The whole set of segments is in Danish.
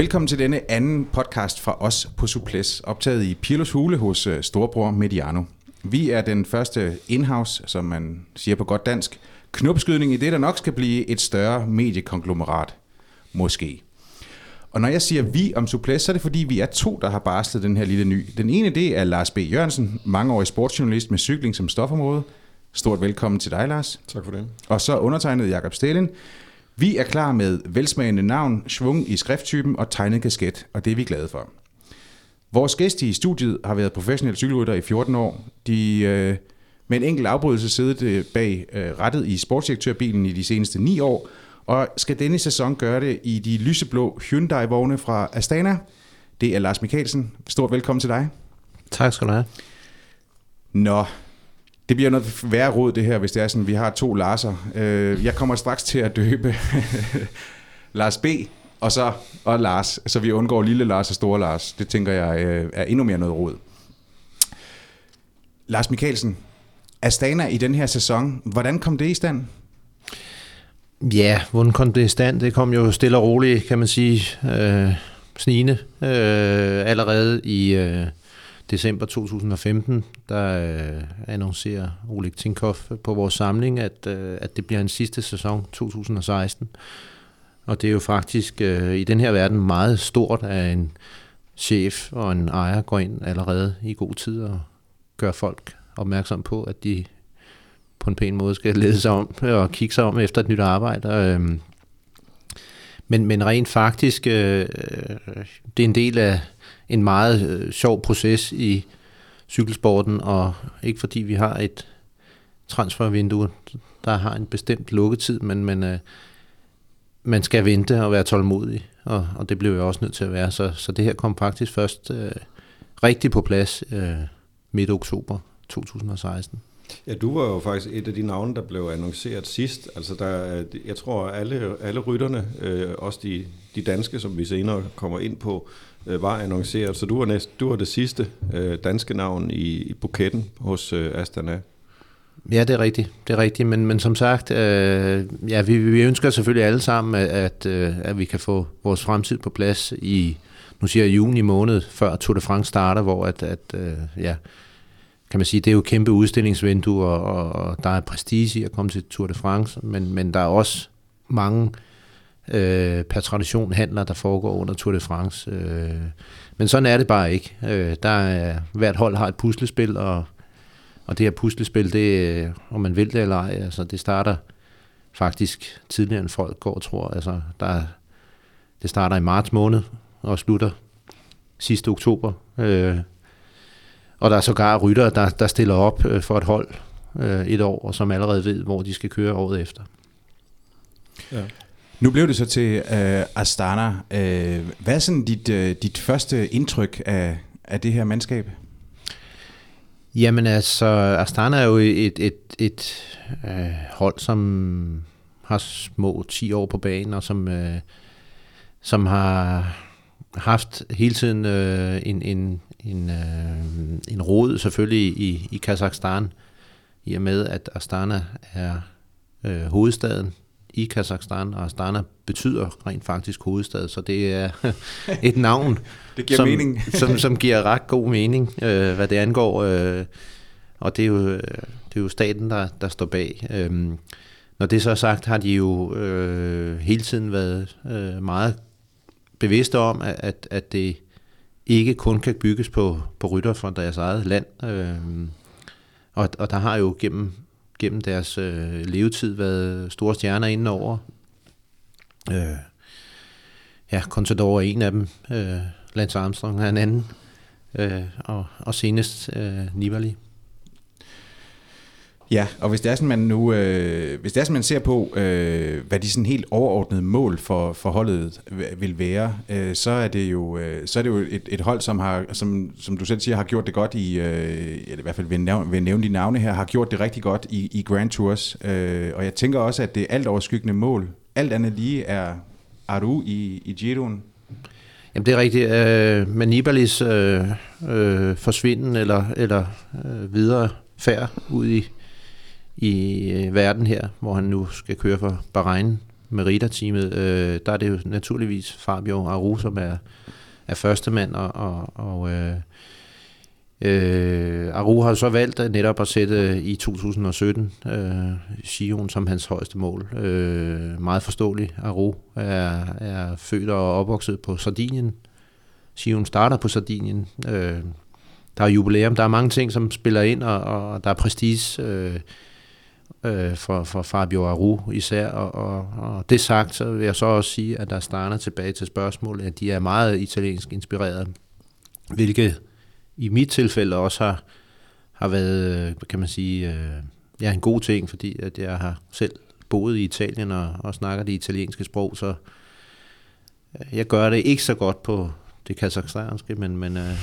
Velkommen til denne anden podcast fra os på Suples, optaget i Pirlos Hule hos øh, storebror Mediano. Vi er den første in-house, som man siger på godt dansk, knopskydning i det, der nok skal blive et større mediekonglomerat. Måske. Og når jeg siger vi om Suples, så er det fordi, vi er to, der har barslet den her lille ny. Den ene, det er Lars B. Jørgensen, mangeårig sportsjournalist med cykling som stofområde. Stort velkommen til dig, Lars. Tak for det. Og så undertegnet Jakob Stelin. Vi er klar med velsmagende navn, svung i skrifttypen og tegnet kasket, og det er vi glade for. Vores gæst i studiet har været professionel cykelrytter i 14 år. De øh, med en enkelt afbrydelse siddet øh, bag øh, rettet i sportsdirektørbilen i de seneste 9 år, og skal denne sæson gøre det i de lyseblå Hyundai-vogne fra Astana. Det er Lars Mikkelsen. Stort velkommen til dig. Tak skal du have. Nå, det bliver noget værre råd det her, hvis det er sådan, vi har to Larser. Øh, jeg kommer straks til at døbe Lars B. og så og Lars, så vi undgår lille Lars og store Lars. Det tænker jeg øh, er endnu mere noget råd. Lars Mikkelsen, Astana i den her sæson, hvordan kom det i stand? Ja, hvordan kom det i stand? Det kom jo stille og roligt, kan man sige, øh, snigende. Øh, allerede i øh, december 2015, der øh, annoncerer Oleg Tinkov på vores samling, at, øh, at det bliver en sidste sæson, 2016. Og det er jo faktisk øh, i den her verden meget stort, at en chef og en ejer går ind allerede i god tid og gør folk opmærksom på, at de på en pæn måde skal lede sig om og kigge sig om efter et nyt arbejde. Øhm, men, men rent faktisk, øh, øh, det er en del af en meget øh, sjov proces i cykelsporten, og ikke fordi vi har et transfervindue, der har en bestemt lukketid, men, men øh, man skal vente og være tålmodig, og, og det blev jeg også nødt til at være. Så, så det her kom faktisk først øh, rigtig på plads øh, midt oktober 2016. Ja, du var jo faktisk et af de navne, der blev annonceret sidst. Altså der, jeg tror, alle, alle rytterne, øh, også de, de danske, som vi senere kommer ind på, øh, var annonceret. Så du var, næst, du var det sidste øh, danske navn i, i buketten hos øh, Astana. Ja, det er rigtigt. Det er rigtigt, men, men som sagt, øh, ja, vi, vi ønsker selvfølgelig alle sammen, at, øh, at vi kan få vores fremtid på plads i, nu siger jeg juni måned, før Tour de France starter, hvor at, at øh, ja, kan man sige, det er jo kæmpe udstillingsvindue, og, og, og der er prestige i at komme til Tour de France, men, men der er også mange øh, Øh, per tradition handler, der foregår under Tour de France. Øh, men sådan er det bare ikke. Øh, der er, hvert hold har et puslespil, og, og det her puslespil, det, øh, om man vil det eller ej, altså det starter faktisk tidligere end folk går og tror. Altså, der, det starter i marts måned og slutter sidste oktober. Øh, og der er sågar rytter, der, der stiller op øh, for et hold øh, et år, og som allerede ved, hvor de skal køre året efter. Ja. Nu blev det så til øh, Astana. Øh, hvad er sådan dit, øh, dit første indtryk af, af det her mandskab? Jamen altså, Astana er jo et, et, et, et øh, hold, som har små 10 år på banen, og som, øh, som har haft hele tiden øh, en, en, en, øh, en rod selvfølgelig i, i Kazakhstan, i og med at Astana er øh, hovedstaden i Kazakhstan, og Astana betyder rent faktisk hovedstad, så det er et navn, det giver som, mening. som, som giver ret god mening, øh, hvad det angår, øh, og det er jo, det er jo staten, der, der står bag. Øh, når det så er sagt, har de jo øh, hele tiden været øh, meget bevidste om, at, at, at det ikke kun kan bygges på, på rytter fra deres eget land. Øh, og, og der har jo gennem, gennem deres øh, levetid været store stjerner indenover. Øh, ja, Contador er en af dem. Øh, Lance Armstrong er en anden. Øh, og, og senest øh, Nibali. Ja, og hvis det er sådan, man nu, øh, hvis det er sådan, man ser på, øh, hvad de sådan helt overordnede mål for, for holdet øh, vil være, øh, så er det jo, øh, så er det jo et, et hold, som har, som, som du selv siger, har gjort det godt i, øh, eller i hvert fald vil nævne, vil nævne de navne her, har gjort det rigtig godt i, i Grand Tours. Øh, og jeg tænker også, at det alt overskyggende mål, alt andet lige er Aru i, i Giroen. Jamen det er rigtigt. Øh, med Nibalis øh, øh, forsvinden eller, eller øh, videre færd ud i, i øh, verden her, hvor han nu skal køre for Bahrain Merida-teamet, øh, der er det jo naturligvis Fabio Aru, som er, er første mand, og, og, og øh, øh, Aru har så valgt netop at sætte i 2017 øh, Sion som hans højeste mål. Øh, meget forståelig. Aru er, er født og opvokset på Sardinien. Sion starter på Sardinien. Øh, der er jubilæum, der er mange ting, som spiller ind, og, og der er prestige øh, øh, for, for Fabio Aru især. Og, og, og det sagt, så vil jeg så også sige, at der starter tilbage til spørgsmålet, at de er meget italiensk inspireret, hvilket i mit tilfælde også har, har været, øh, kan man sige, øh, ja, en god ting, fordi at jeg har selv boet i Italien og, og snakker det italienske sprog, så øh, jeg gør det ikke så godt på det kazakhstanske, men, men øh,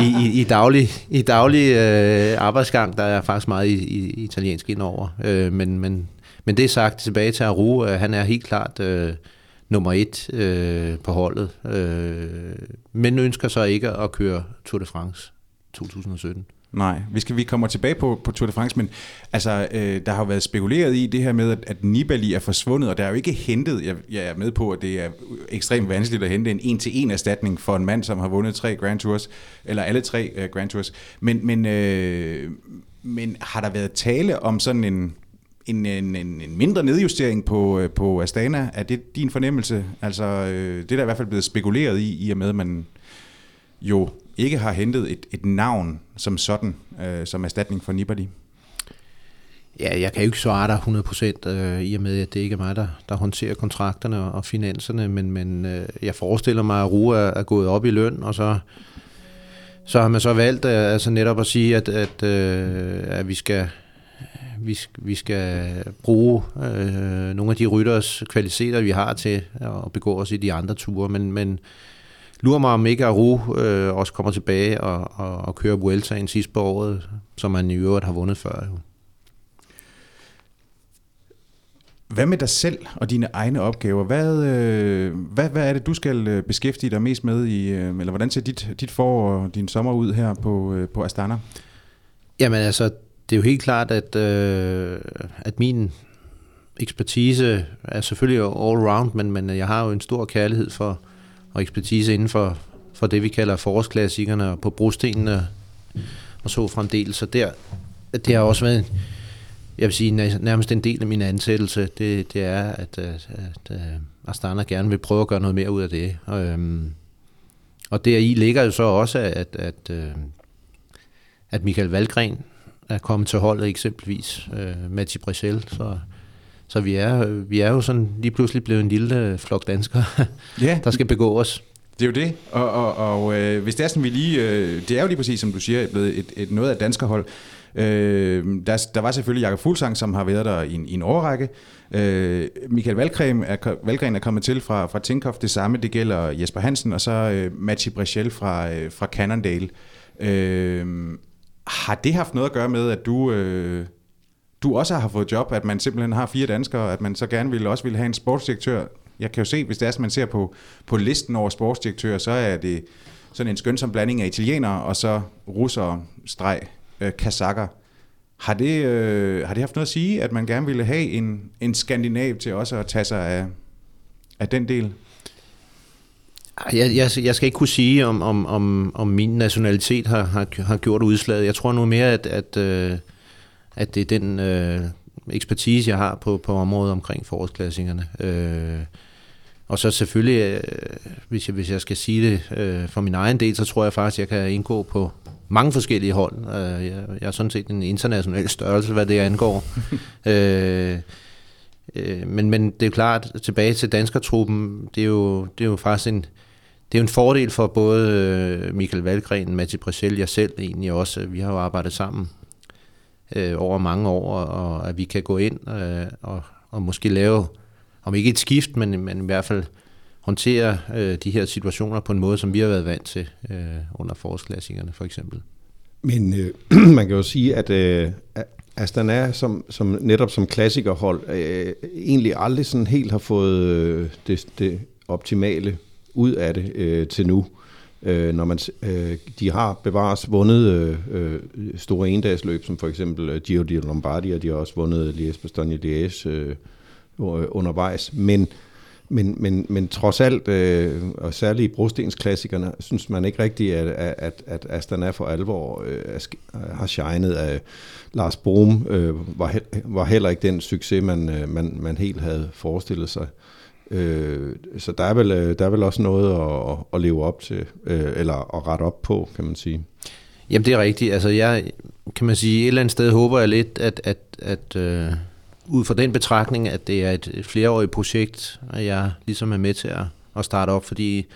i, i, i daglig, i daglig øh, arbejdsgang, der er faktisk meget i, i, italiensk indover. Øh, men, men, men det sagt tilbage til Aru, øh, han er helt klart øh, nummer et øh, på holdet, øh, men ønsker så ikke at køre Tour de France 2017. Nej, vi, skal, vi kommer tilbage på, på Tour de France, men altså, øh, der har jo været spekuleret i det her med, at, at Nibali er forsvundet, og der er jo ikke hentet, jeg, jeg er med på, at det er ekstremt vanskeligt at hente en en-til-en erstatning for en mand, som har vundet tre Grand Tours, eller alle tre øh, Grand Tours. Men, men, øh, men har der været tale om sådan en, en, en, en mindre nedjustering på, øh, på Astana? Er det din fornemmelse? Altså, øh, det er der i hvert fald blevet spekuleret i, i og med, at man jo ikke har hentet et, et navn som sådan, øh, som erstatning for Nibali? Ja, jeg kan jo ikke svare dig 100% øh, i og med, at det ikke er mig, der, der håndterer kontrakterne og finanserne, men, men øh, jeg forestiller mig, at Rue er, er gået op i løn, og så, så har man så valgt øh, altså netop at sige, at, at, øh, at vi skal vi, vi skal bruge øh, nogle af de rytters kvaliteter, vi har til at begå os i de andre ture, men, men lurer mig, om ikke Aru øh, også kommer tilbage og, og, og kører Vueltaen sidst på året, som man i øvrigt har vundet før. Jo. Hvad med dig selv og dine egne opgaver? Hvad, øh, hvad, hvad er det, du skal øh, beskæftige dig mest med i, øh, eller hvordan ser dit, dit forår og din sommer ud her på, øh, på Astana? Jamen altså, det er jo helt klart, at, øh, at min ekspertise er selvfølgelig all round, men, men jeg har jo en stor kærlighed for, og ekspertise inden for, for det, vi kalder forårsklassikerne på brostenene og så fremdeles. Så der, det har også været, jeg vil sige, nærmest en del af min ansættelse, det, det er, at, at, at Astana gerne vil prøve at gøre noget mere ud af det. Og, øhm, og deri ligger jo så også, at, at, øh, at Michael Valgren er kommet til holdet eksempelvis, øh, Mati Brissel, så så vi er, vi er jo sådan lige pludselig blevet en lille flok danskere, ja. der skal begå os. Det er jo det, og, og, og øh, hvis det er sådan, vi lige, øh, det er jo lige præcis, som du siger, blevet et, et noget af danskerhold. Øh, der, der var selvfølgelig Jakob Fuglsang, som har været der i en, i en årrække. Øh, Michael Valgren er, Valgren er kommet til fra, fra Tinkoff, det samme, det gælder Jesper Hansen, og så øh, Matti Brechel fra, øh, fra Cannondale. Øh, har det haft noget at gøre med, at du... Øh, du også har fået job, at man simpelthen har fire danskere, at man så gerne ville også ville have en sportsdirektør. Jeg kan jo se, hvis det er, at man ser på, på listen over sportsdirektører, så er det sådan en skønsom blanding af italienere og så russere, streg, øh, kazakker. Har det, øh, har det haft noget at sige, at man gerne ville have en, en skandinav til også at tage sig af, af den del? Jeg, jeg, jeg skal ikke kunne sige, om, om, om, om min nationalitet har, har, har gjort udslaget. Jeg tror nu mere, at, at øh, at det er den øh, ekspertise, jeg har på, på området omkring forårsklassingerne. Øh, og så selvfølgelig, øh, hvis, jeg, hvis jeg skal sige det øh, for min egen del, så tror jeg faktisk, at jeg kan indgå på mange forskellige hold. Øh, jeg, jeg er sådan set en international størrelse, hvad det angår. øh, øh, men, men det er jo klart, tilbage til danskertruppen, det er jo, det er jo faktisk en, det er jo en fordel for både øh, Michael Valgren, Matti Brissel, jeg selv egentlig også. Vi har jo arbejdet sammen øh, over mange år, og at vi kan gå ind øh, og, og måske lave, om ikke et skift, men, men i hvert fald håndtere øh, de her situationer på en måde, som vi har været vant til øh, under forårsklassikerne for eksempel. Men øh, man kan jo sige, at øh, Astana som, som netop som klassikerhold øh, egentlig aldrig sådan helt har fået øh, det, det optimale ud af det øh, til nu. Øh, når man, øh, de har bevares vundet øh, øh store endagsløb, som for eksempel øh, Giro di Lombardia, de har også vundet Liège Bastogne Liège, øh, øh, undervejs. Men, men, men, men trods alt, øh, og særligt i brostensklassikerne, synes man ikke rigtigt, at, at, at Astana for alvor øh, har shined af Lars Bohm, øh, var, he, var heller ikke den succes, man, øh, man, man helt havde forestillet sig. Øh, Øh, så der er, vel, øh, der er vel også noget at, at leve op til, øh, eller at rette op på, kan man sige. Jamen det er rigtigt. Altså jeg kan man sige, et eller andet sted håber jeg lidt, at, at, at øh, ud fra den betragtning, at det er et flereårigt projekt, at jeg ligesom er med til at, at starte op, fordi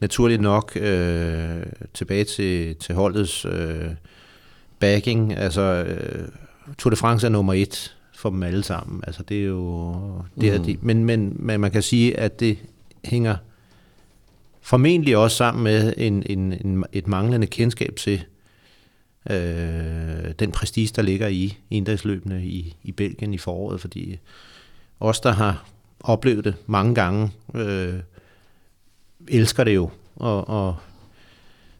naturligt nok øh, tilbage til, til holdets øh, backing, altså øh, Tour de France er nummer et for dem alle sammen. Altså det er jo det er mm. de, men, men, men man kan sige, at det hænger formentlig også sammen med en, en, en, et manglende kendskab til øh, den prestige, der ligger i indagsløbende i, i Belgien i foråret, fordi os, der har oplevet det mange gange, øh, elsker det jo, og, og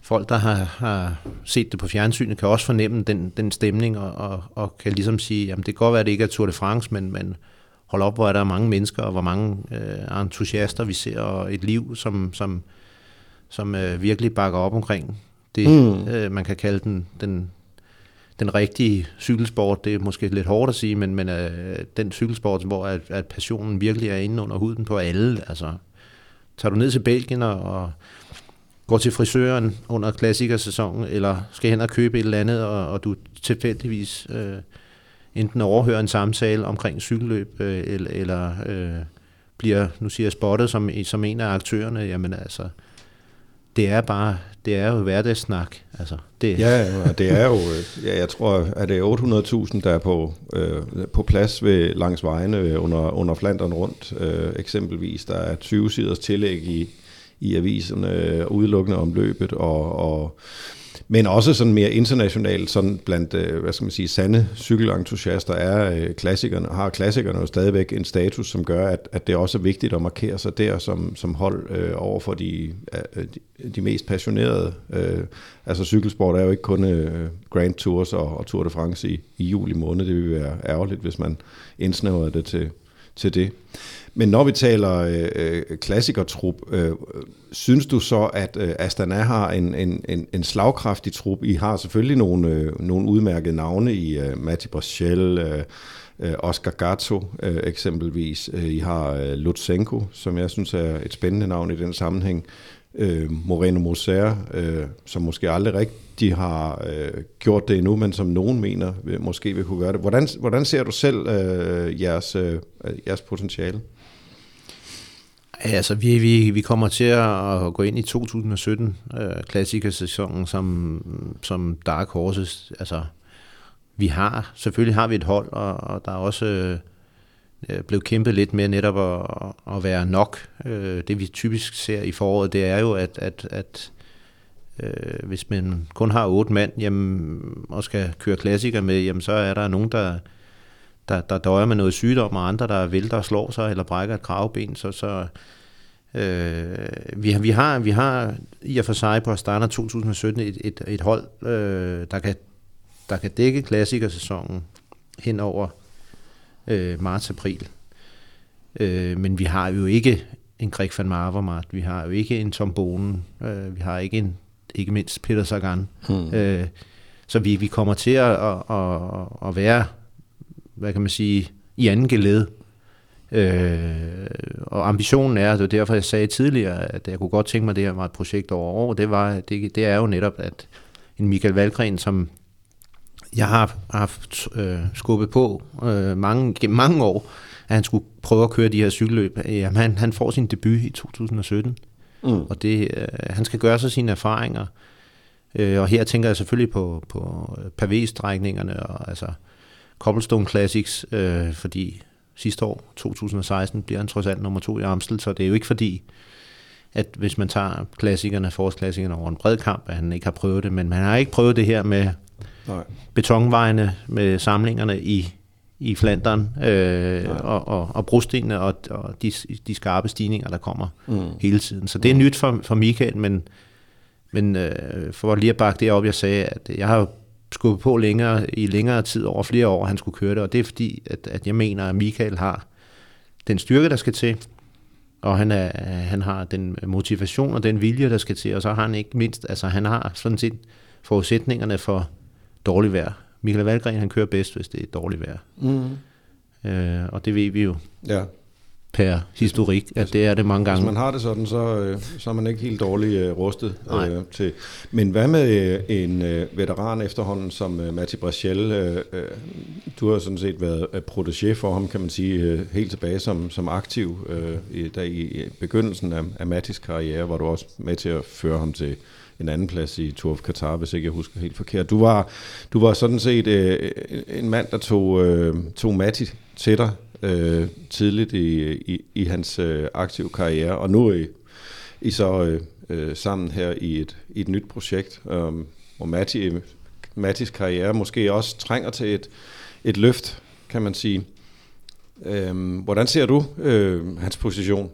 folk, der har, har set det på fjernsynet, kan også fornemme den, den stemning, og, og, og kan ligesom sige, jamen det kan godt være, at det ikke er Tour de France, men, men hold op, hvor er der mange mennesker, og hvor mange øh, entusiaster vi ser, og et liv, som, som, som øh, virkelig bakker op omkring det, mm. øh, man kan kalde den, den, den rigtige cykelsport. Det er måske lidt hårdt at sige, men, men øh, den cykelsport, hvor at, at passionen virkelig er inde under huden på alle. Altså, tager du ned til Belgien og, og går til frisøren under klassikersæsonen, eller skal hen og købe et eller andet, og, og du tilfældigvis øh, enten overhører en samtale omkring cykelløb, øh, eller, eller øh, bliver, nu siger jeg, spottet som, som en af aktørerne, jamen altså, det er bare, det er jo hverdagssnak. Altså, det. Ja, og det er jo, ja, jeg tror, at det er 800.000, der er på, øh, på plads ved, langs vejene øh, under, under Flandern rundt. Øh, eksempelvis, der er 20 siders tillæg i, i aviserne udelukkende om løbet, og, og men også sådan mere internationalt, sådan blandt, øh, hvad skal man sige, sande cykelentusiaster er øh, klassikerne, har klassikerne jo stadigvæk en status, som gør, at, at det også er vigtigt at markere sig der som, som hold øh, over for de, øh, de, de mest passionerede. Øh, altså cykelsport er jo ikke kun øh, Grand Tours og, og Tour de France i, i juli måned. Det vil være ærgerligt, hvis man indsnævrede det til, til det. Men når vi taler øh, øh, klassikertrup, øh, synes du så, at øh, Astana har en, en, en, en slagkraftig trup? I har selvfølgelig nogle, øh, nogle udmærkede navne i øh, Matti Brachel, øh, øh, Oscar Gatto øh, eksempelvis. Øh, I har øh, Lutsenko, som jeg synes er et spændende navn i den sammenhæng. Øh, Moreno Moser, øh, som måske aldrig rigtig har øh, gjort det endnu, men som nogen mener måske vil kunne gøre det. Hvordan, hvordan ser du selv øh, jeres, øh, jeres potentiale? Altså, vi, vi, vi kommer til at gå ind i 2017 øh, klassikersæsonen som, som Dark Horses. Altså, vi har, selvfølgelig har vi et hold, og, og der er også øh, Øh, blev kæmpet lidt med netop at, at være nok. Øh, det vi typisk ser i foråret, det er jo, at, at, at øh, hvis man kun har otte mand jamen, og skal køre klassiker med, jamen, så er der nogen, der, der, der døjer med noget sygdom, og andre, der vælter og slår sig, eller brækker et kravben, så, så øh, vi, har, vi, har, vi har i og for sig på Astana 2017 et, et, et hold, øh, der, kan, der kan dække klassikersæsonen hen over øh, marts-april. Øh, men vi har jo ikke en Greg van Marvermart, vi har jo ikke en Tom Bonen, øh, vi har ikke en, ikke mindst Peter Sagan. Hmm. Øh, så vi, vi kommer til at, at, at, at være hvad kan man sige, i anden geled. Øh, og ambitionen er, det var derfor jeg sagde tidligere, at jeg kunne godt tænke mig, at det her var et projekt over år, det, var, det, det er jo netop, at en Michael Valgren, som jeg har haft øh, skubbet på øh, mange, gennem mange år, at han skulle prøve at køre de her cykelløb. Jamen, han, han får sin debut i 2017, mm. og det, øh, han skal gøre sig sine erfaringer. Øh, og her tænker jeg selvfølgelig på, på pavé-strækningerne, og altså Cobblestone Classics, øh, fordi sidste år, 2016, bliver han trods alt nummer to i Amstel, så det er jo ikke fordi, at hvis man tager klassikerne, forårsklassikerne over en bred kamp, at han ikke har prøvet det, men man har ikke prøvet det her med Nej. betonvejene, med samlingerne i, i Flandern, øh, og, og, og brostenene, og, og de, de skarpe stigninger, der kommer mm. hele tiden. Så det er mm. nyt for, for Michael, men, men øh, for lige at bakke det op, jeg sagde, at jeg har skubbet på længere, i længere tid over flere år, han skulle køre det, og det er fordi, at, at jeg mener, at Michael har den styrke, der skal til, og han, er, han har den motivation og den vilje, der skal til, og så har han ikke mindst, altså han har sådan set forudsætningerne for dårligt vejr. Michael Valgren, han kører bedst, hvis det er dårligt vejr. Mm. Øh, og det ved vi jo. Ja per historik, at det er det mange gange. Hvis man har det sådan, så, øh, så er man ikke helt dårligt øh, rustet øh, til. Men hvad med øh, en øh, veteran efterhånden som øh, Matti Brachel? Øh, øh, du har sådan set været øh, protégé for ham, kan man sige, øh, helt tilbage som, som aktiv øh, i, der i begyndelsen af, af Mattis karriere, hvor du også med til at føre ham til en anden plads i Tour of Qatar, hvis ikke jeg husker helt forkert. Du var, du var sådan set øh, en mand, der tog, øh, tog Matti til dig øh, tidligt i, i, i hans øh, aktive karriere, og nu er I, I så øh, øh, sammen her i et, i et nyt projekt, øh, hvor Matti, Mattis karriere måske også trænger til et, et løft, kan man sige. Øh, hvordan ser du øh, hans position?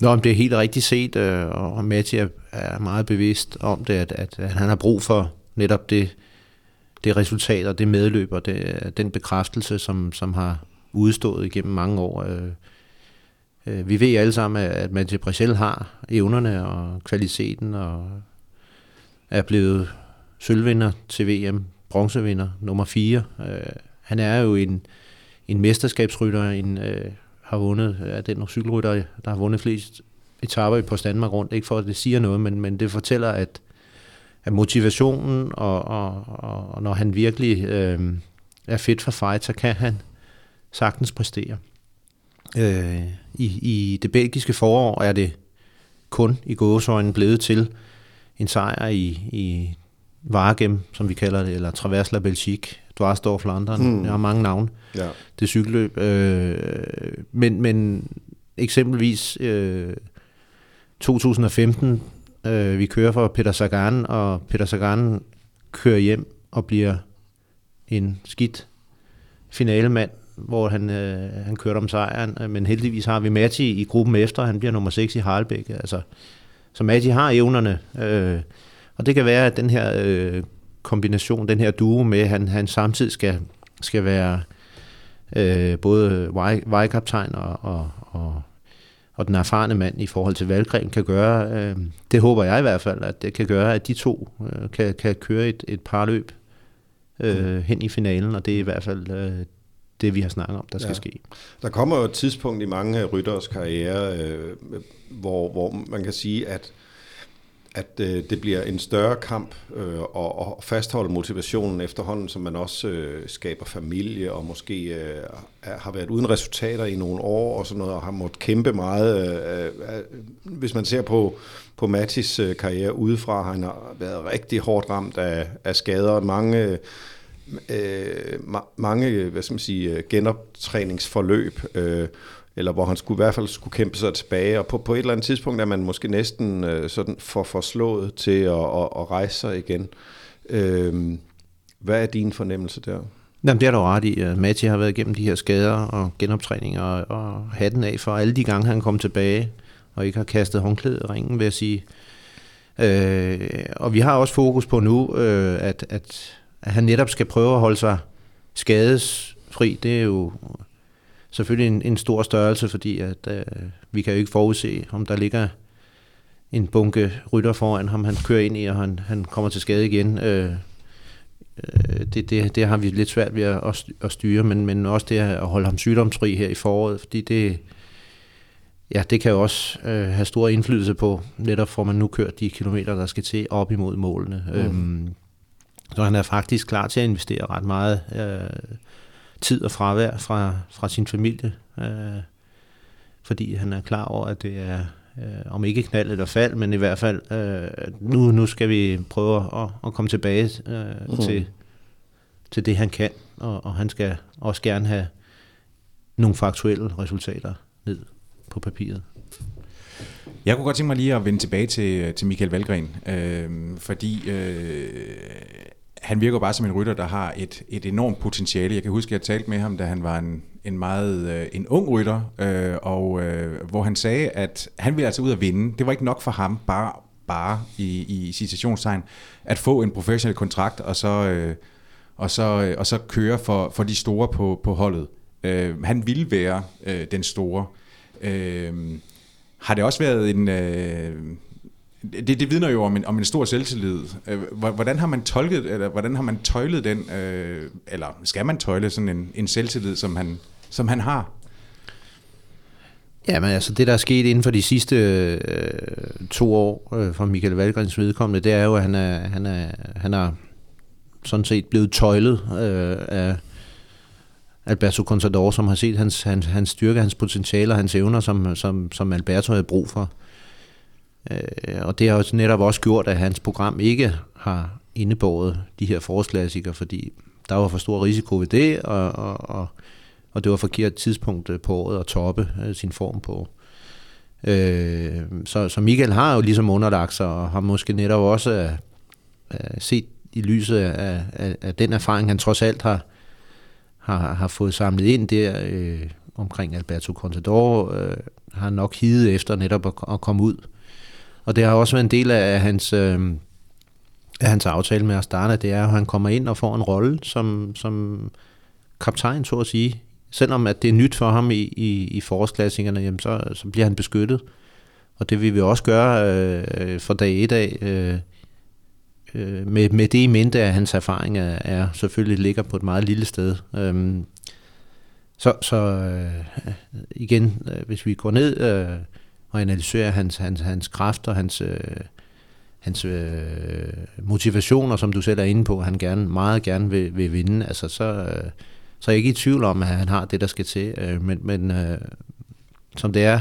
Nå, men det er helt rigtigt set, øh, og Matti er, er meget bevidst om det, at, at, at han har brug for netop det, det resultat og det medløb og det, den bekræftelse, som, som har udstået igennem mange år. Øh, øh, vi ved alle sammen, at Mathieu Brechel har evnerne og kvaliteten og er blevet sølvvinder til VM, bronzevinder nummer 4. Øh, han er jo en, en mesterskabsrytter, en, øh, har vundet, er den cykelrytter, der har vundet flest etaper på Danmark rundt. Ikke for at det siger noget, men, men det fortæller, at, at motivationen, og, og, og når han virkelig øh, er fedt for fight, så kan han sagtens præstere. Øh, i, I det belgiske forår er det kun i gåsøjnen blevet til en sejr i, i Vargem, som vi kalder det, eller Traverse la Belgique, Dvarsdorf London, hmm. jeg har mange navne, ja. det cykelløb. Øh, men, men eksempelvis øh, 2015, øh, vi kører for Peter Sagan, og Peter Sagan kører hjem og bliver en skidt finalemand hvor han, øh, han kørte om sejren, men heldigvis har vi Matti i gruppen efter, han bliver nummer 6 i Harlebæk. Altså, så Matti har evnerne, øh, og det kan være, at den her øh, kombination, den her duo med, at han, han samtidig skal, skal være øh, både vejkaptajn og, og, og, og den erfarne mand i forhold til Valgren kan gøre, øh, det håber jeg i hvert fald, at det kan gøre, at de to øh, kan, kan køre et, et par løb øh, hen i finalen, og det er i hvert fald øh, det, vi har snakket om, der skal ja. ske. Der kommer jo et tidspunkt i mange rytteres karriere, øh, hvor, hvor man kan sige, at at øh, det bliver en større kamp øh, og, og fastholde motivationen efterhånden, som man også øh, skaber familie og måske øh, har været uden resultater i nogle år og sådan noget, og har måttet kæmpe meget. Øh, øh, hvis man ser på, på Mattis øh, karriere udefra, han har været rigtig hårdt ramt af, af skader. Mange øh, ma- mange hvad skal man sige, øh, genoptræningsforløb, øh, eller hvor han skulle i hvert fald skulle kæmpe sig tilbage, og på, på et eller andet tidspunkt er man måske næsten øh, sådan for forslået til at, at, at rejse sig igen. Øh, hvad er din fornemmelse der? Jamen, det er du ret i. Mati har været igennem de her skader og genoptræninger, og, og hatten af for alle de gange, han kom tilbage, og ikke har kastet håndklædet i ringen, vil jeg sige. Øh, og vi har også fokus på nu, øh, at, at at han netop skal prøve at holde sig skadesfri, det er jo selvfølgelig en, en stor størrelse, fordi at, øh, vi kan jo ikke forudse, om der ligger en bunke rytter foran ham, han kører ind i, og han, han kommer til skade igen. Øh, øh, det, det, det har vi lidt svært ved at, at styre, men, men også det at holde ham sygdomsfri her i foråret, fordi det, ja, det kan jo også øh, have stor indflydelse på, netop får man nu kørt de kilometer, der skal til op imod målene. Mm. Øhm, så han er faktisk klar til at investere ret meget øh, tid og fravær fra, fra sin familie, øh, fordi han er klar over, at det er, øh, om ikke knald eller fald, men i hvert fald, øh, nu, nu skal vi prøve at, at komme tilbage øh, mm. til, til det, han kan, og, og han skal også gerne have nogle faktuelle resultater ned på papiret. Jeg kunne godt tænke mig lige at vende tilbage til, til Michael Valgren, øh, fordi øh, han virker bare som en rytter, der har et, et enormt potentiale. Jeg kan huske, at jeg talte med ham, da han var en, en meget øh, en ung rytter, øh, og øh, hvor han sagde, at han ville altså ud og vinde. Det var ikke nok for ham, bare, bare i, i citationstegn, at få en professionel kontrakt, og så, øh, og så, øh, og så køre for, for de store på, på holdet. Øh, han ville være øh, den store. Øh, har det også været en... Øh, det, det vidner jo om en, om en stor selvtillid. Øh, hvordan har man tolket, eller hvordan har man tøjlet den, øh, eller skal man tøjle sådan en, en selvtillid, som han, som han har? Ja, men altså det, der er sket inden for de sidste øh, to år øh, fra Michael Valgrens vedkommende, det er jo, at han er, han er, han er sådan set blevet tøjlet øh, af Alberto Contador, som har set hans, hans, hans styrke, hans potentiale og hans evner, som, som, som Alberto havde brug for. Øh, og det har jo netop også gjort, at hans program ikke har indebåret de her forårsklassikere, fordi der var for stor risiko ved det, og, og, og, og det var forkert tidspunkt øh, på året at toppe øh, sin form på. Øh, så, så Michael har jo ligesom underlagt sig, og har måske netop også øh, øh, set i lyset af, af, af den erfaring, han trods alt har, har, har fået samlet ind der øh, omkring Alberto Contador, øh, har nok hidet efter netop at, at komme ud og det har også været en del af hans, øh, af hans aftale med Astana, det er, at han kommer ind og får en rolle som, som kaptajn, så at sige. Selvom at det er nyt for ham i, i, i forårsklassingerne, jamen så, så bliver han beskyttet. Og det vil vi også gøre øh, øh fra dag 1 af, øh, øh, med, med det i mente, at hans erfaring er, er selvfølgelig ligger på et meget lille sted. Øh, så så øh, igen, øh, hvis vi går ned... Øh, og analyserer hans, hans, hans kræfter, hans, øh, hans øh, motivationer, som du selv er inde på, han gerne, meget gerne vil, vil vinde, altså så, øh, så er jeg ikke i tvivl om, at han har det, der skal til. Øh, men men øh, som det er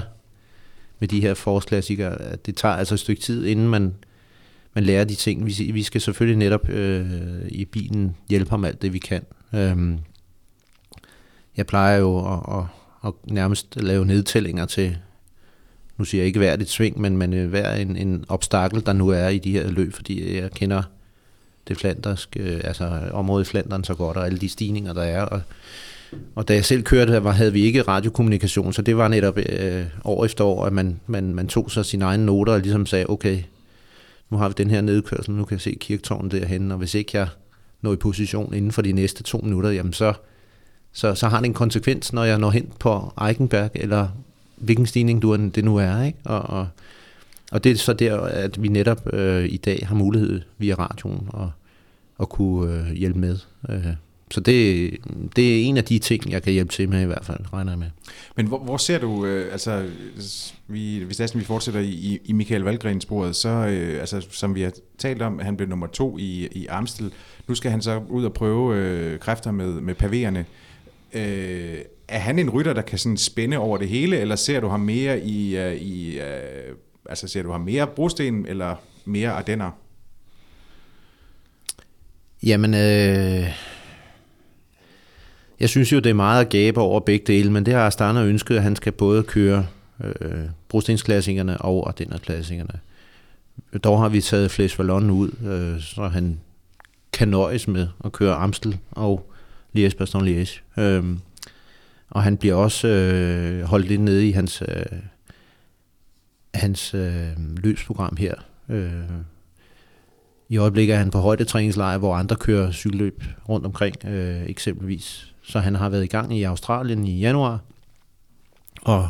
med de her forårsklassikere, at det tager altså et stykke tid, inden man, man lærer de ting. Vi, vi skal selvfølgelig netop øh, i bilen hjælpe ham alt det, vi kan. Øhm, jeg plejer jo at, at, at nærmest lave nedtællinger til, nu siger jeg ikke hvert et sving, men, men øh, hver en, en obstakel, der nu er i de her løb, fordi jeg kender det flanderske, øh, altså området i Flandern så godt, og alle de stigninger, der er. Og, og da jeg selv kørte, var, havde vi ikke radiokommunikation, så det var netop øh, år efter år, at man, man, man tog sig sine egne noter og ligesom sagde, okay, nu har vi den her nedkørsel, nu kan jeg se kirketårnet derhen, og hvis ikke jeg når i position inden for de næste to minutter, jamen så, så, så har det en konsekvens, når jeg når hen på Eichenberg, eller hvilken stigning du, det nu er. Ikke? Og, og, og det er så der, at vi netop øh, i dag har mulighed via radioen at, at kunne øh, hjælpe med. Øh, så det, det er en af de ting, jeg kan hjælpe til med i hvert fald, regner jeg med. Men hvor, hvor ser du, øh, altså vi, hvis næsten vi fortsætter i, i Michael Valgrens sporet, så øh, altså, som vi har talt om, han blev nummer to i, i Amstel. Nu skal han så ud og prøve øh, kræfter med, med pavererne. Øh, er han en rytter, der kan sådan spænde over det hele, eller ser du ham mere i, uh, i uh, altså ser du ham mere brosten, eller mere ardenner? Jamen, øh, jeg synes jo, det er meget at gabe over begge dele, men det har Astana ønsket, at han skal både køre øh, brostensklassingerne og ardennerklassingerne. Dog har vi taget Flæs Vallon ud, øh, så han kan nøjes med at køre Amstel og liège baston liège Øh, og han bliver også øh, holdt lidt nede i hans, øh, hans øh, løbsprogram her. Øh, I øjeblikket er han på højdetræningslejr, hvor andre kører cykelløb rundt omkring øh, eksempelvis. Så han har været i gang i Australien i januar, og,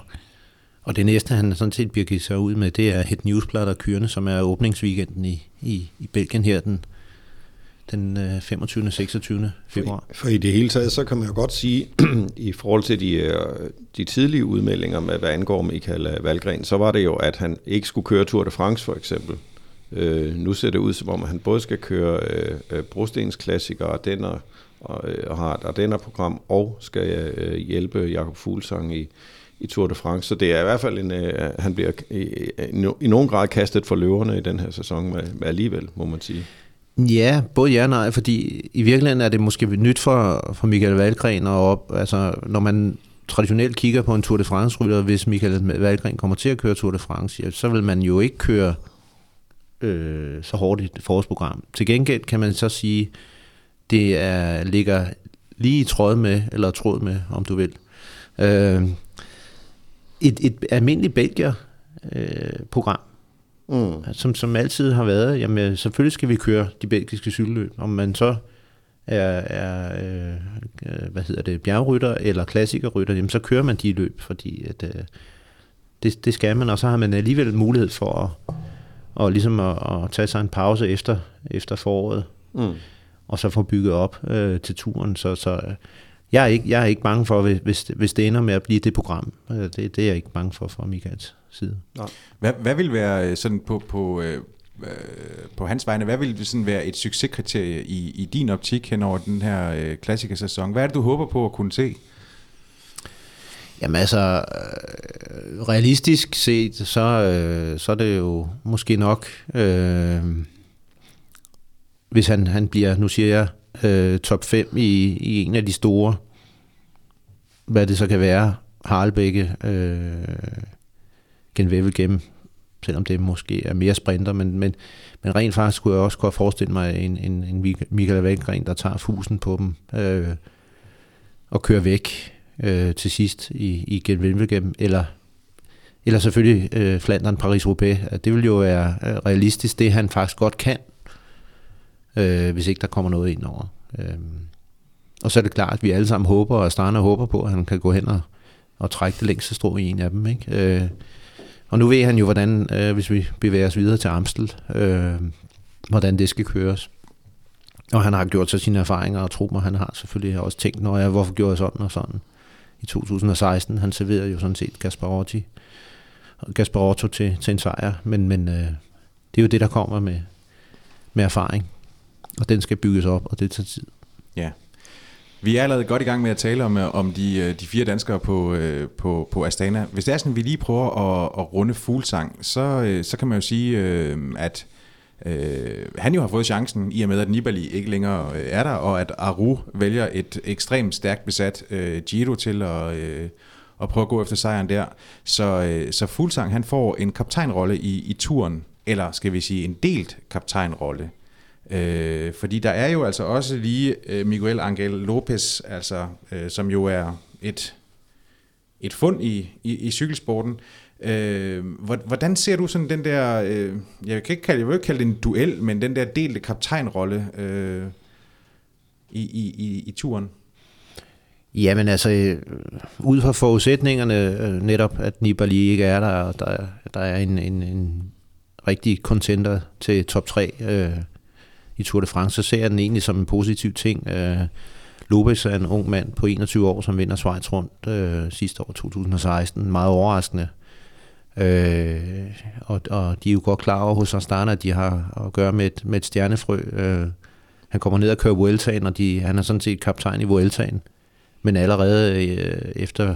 og det næste, han sådan set bliver givet sig ud med, det er Het Newsblad og Kyrene, som er åbningsweekenden i, i, i Belgien her den den 25. og 26. februar. For, for i det hele taget, så kan man jo godt sige, i forhold til de, øh, de tidlige udmeldinger med, hvad angår Michael øh, Valgren, så var det jo, at han ikke skulle køre Tour de France for eksempel. Øh, nu ser det ud som om, at han både skal køre øh, øh brostensklassikere og denner, og, øh, og har et Ardenner-program, og skal øh, hjælpe Jakob Fuglsang i, i Tour de France. Så det er i hvert fald en, øh, han bliver øh, øh, i, i, i nogen grad kastet for løverne i den her sæson men, alligevel, må man sige. Ja, både ja og nej, fordi i virkeligheden er det måske nyt for, for Michael Valgren, og op, altså, når man traditionelt kigger på en Tour de France-rytter, hvis Michael Valgren kommer til at køre Tour de France, ja, så vil man jo ikke køre øh, så hårdt i et forårsprogram. Til gengæld kan man så sige, det er, ligger lige i tråd med, eller tråd med, om du vil. Øh, et, et almindeligt Belgier-program, mm. som, som altid har været, jamen selvfølgelig skal vi køre de belgiske cykelløb, om man så er, er øh, øh, hvad hedder det, bjergrytter eller klassikerrytter, jamen så kører man de løb, fordi at, øh, det, det skal man, og så har man alligevel mulighed for at, og ligesom at, at tage sig en pause efter, efter foråret, mm. Og så få bygget op øh, til turen. Så, så jeg, er ikke, jeg er ikke bange for, hvis, hvis det ender med at blive det program. Øh, det, det er jeg ikke bange for fra Michaels side. Nej. Hvad, hvad vil være øh, sådan på, på, øh, på hans vegne, hvad vil sådan være et succeskriterie i, i din optik hen over den her øh, klassikersæson? Hvad er det, du håber på at kunne se? Jamen altså, realistisk set, så, øh, så er det jo måske nok, øh, hvis han, han bliver, nu siger jeg, øh, top 5 i, i en af de store, hvad det så kan være, Harlebække, øh, Genvevel gennem, selvom det måske er mere sprinter, men, men, men rent faktisk kunne jeg også godt forestille mig en, en, en Michael Valgren, der tager fusen på dem øh, og kører væk øh, til sidst i, i Genvevel eller eller selvfølgelig øh, Flandern Paris-Roubaix. Det vil jo være øh, realistisk, det han faktisk godt kan, øh, hvis ikke der kommer noget ind over. Øh, og så er det klart, at vi alle sammen håber, og Starne håber på, at han kan gå hen og, og trække det længste strå i en af dem. Ikke? Øh, og nu ved han jo, hvordan, øh, hvis vi bevæger os videre til Amstel, øh, hvordan det skal køres. Og han har gjort sig sine erfaringer, og tro mig, han har selvfølgelig også tænkt, når jeg, hvorfor gjorde jeg sådan og sådan. I 2016, han serverede jo sådan set Gasparotti, Gasparotto til, til en sejr, men, men øh, det er jo det, der kommer med, med erfaring, og den skal bygges op, og det tager tid. Ja. Vi er allerede godt i gang med at tale om, øh, om de, øh, de fire danskere på, øh, på, på Astana. Hvis det er sådan, at vi lige prøver at, at runde fuglsang, så, så kan man jo sige, at øh, han jo har fået chancen, i og med at Nibali ikke længere er der, og at Aru vælger et ekstremt stærkt besat øh, Giro til at, øh, at prøve at gå efter sejren der. Så, øh, så Fuglsang han får en kaptajnrolle i, i turen, eller skal vi sige en delt kaptajnrolle. Øh, fordi der er jo altså også lige øh, Miguel Angel Lopez, altså, øh, som jo er et, et fund i, i, i cykelsporten. Øh, hvordan ser du sådan den der, øh, jeg, kan ikke kalde, jeg vil ikke kalde det en duel, men den der delte kaptajnrolle øh, i, i, i, i turen? Jamen altså, øh, ud fra forudsætningerne øh, netop, at Nibali ikke er der, og der, der er en, en, en rigtig contender til top 3 øh, i Tour de France, så ser jeg den egentlig som en positiv ting. Øh, Lopez er en ung mand på 21 år, som vinder Schweiz rundt øh, sidste år, 2016. Meget overraskende. Øh, og, og de er jo godt klar over hos Astana, at de har at gøre med et, med et stjernefrø. Øh, han kommer ned og kører Vueltaen, og de, han er sådan set kaptajn i Vueltaen. Men allerede øh, efter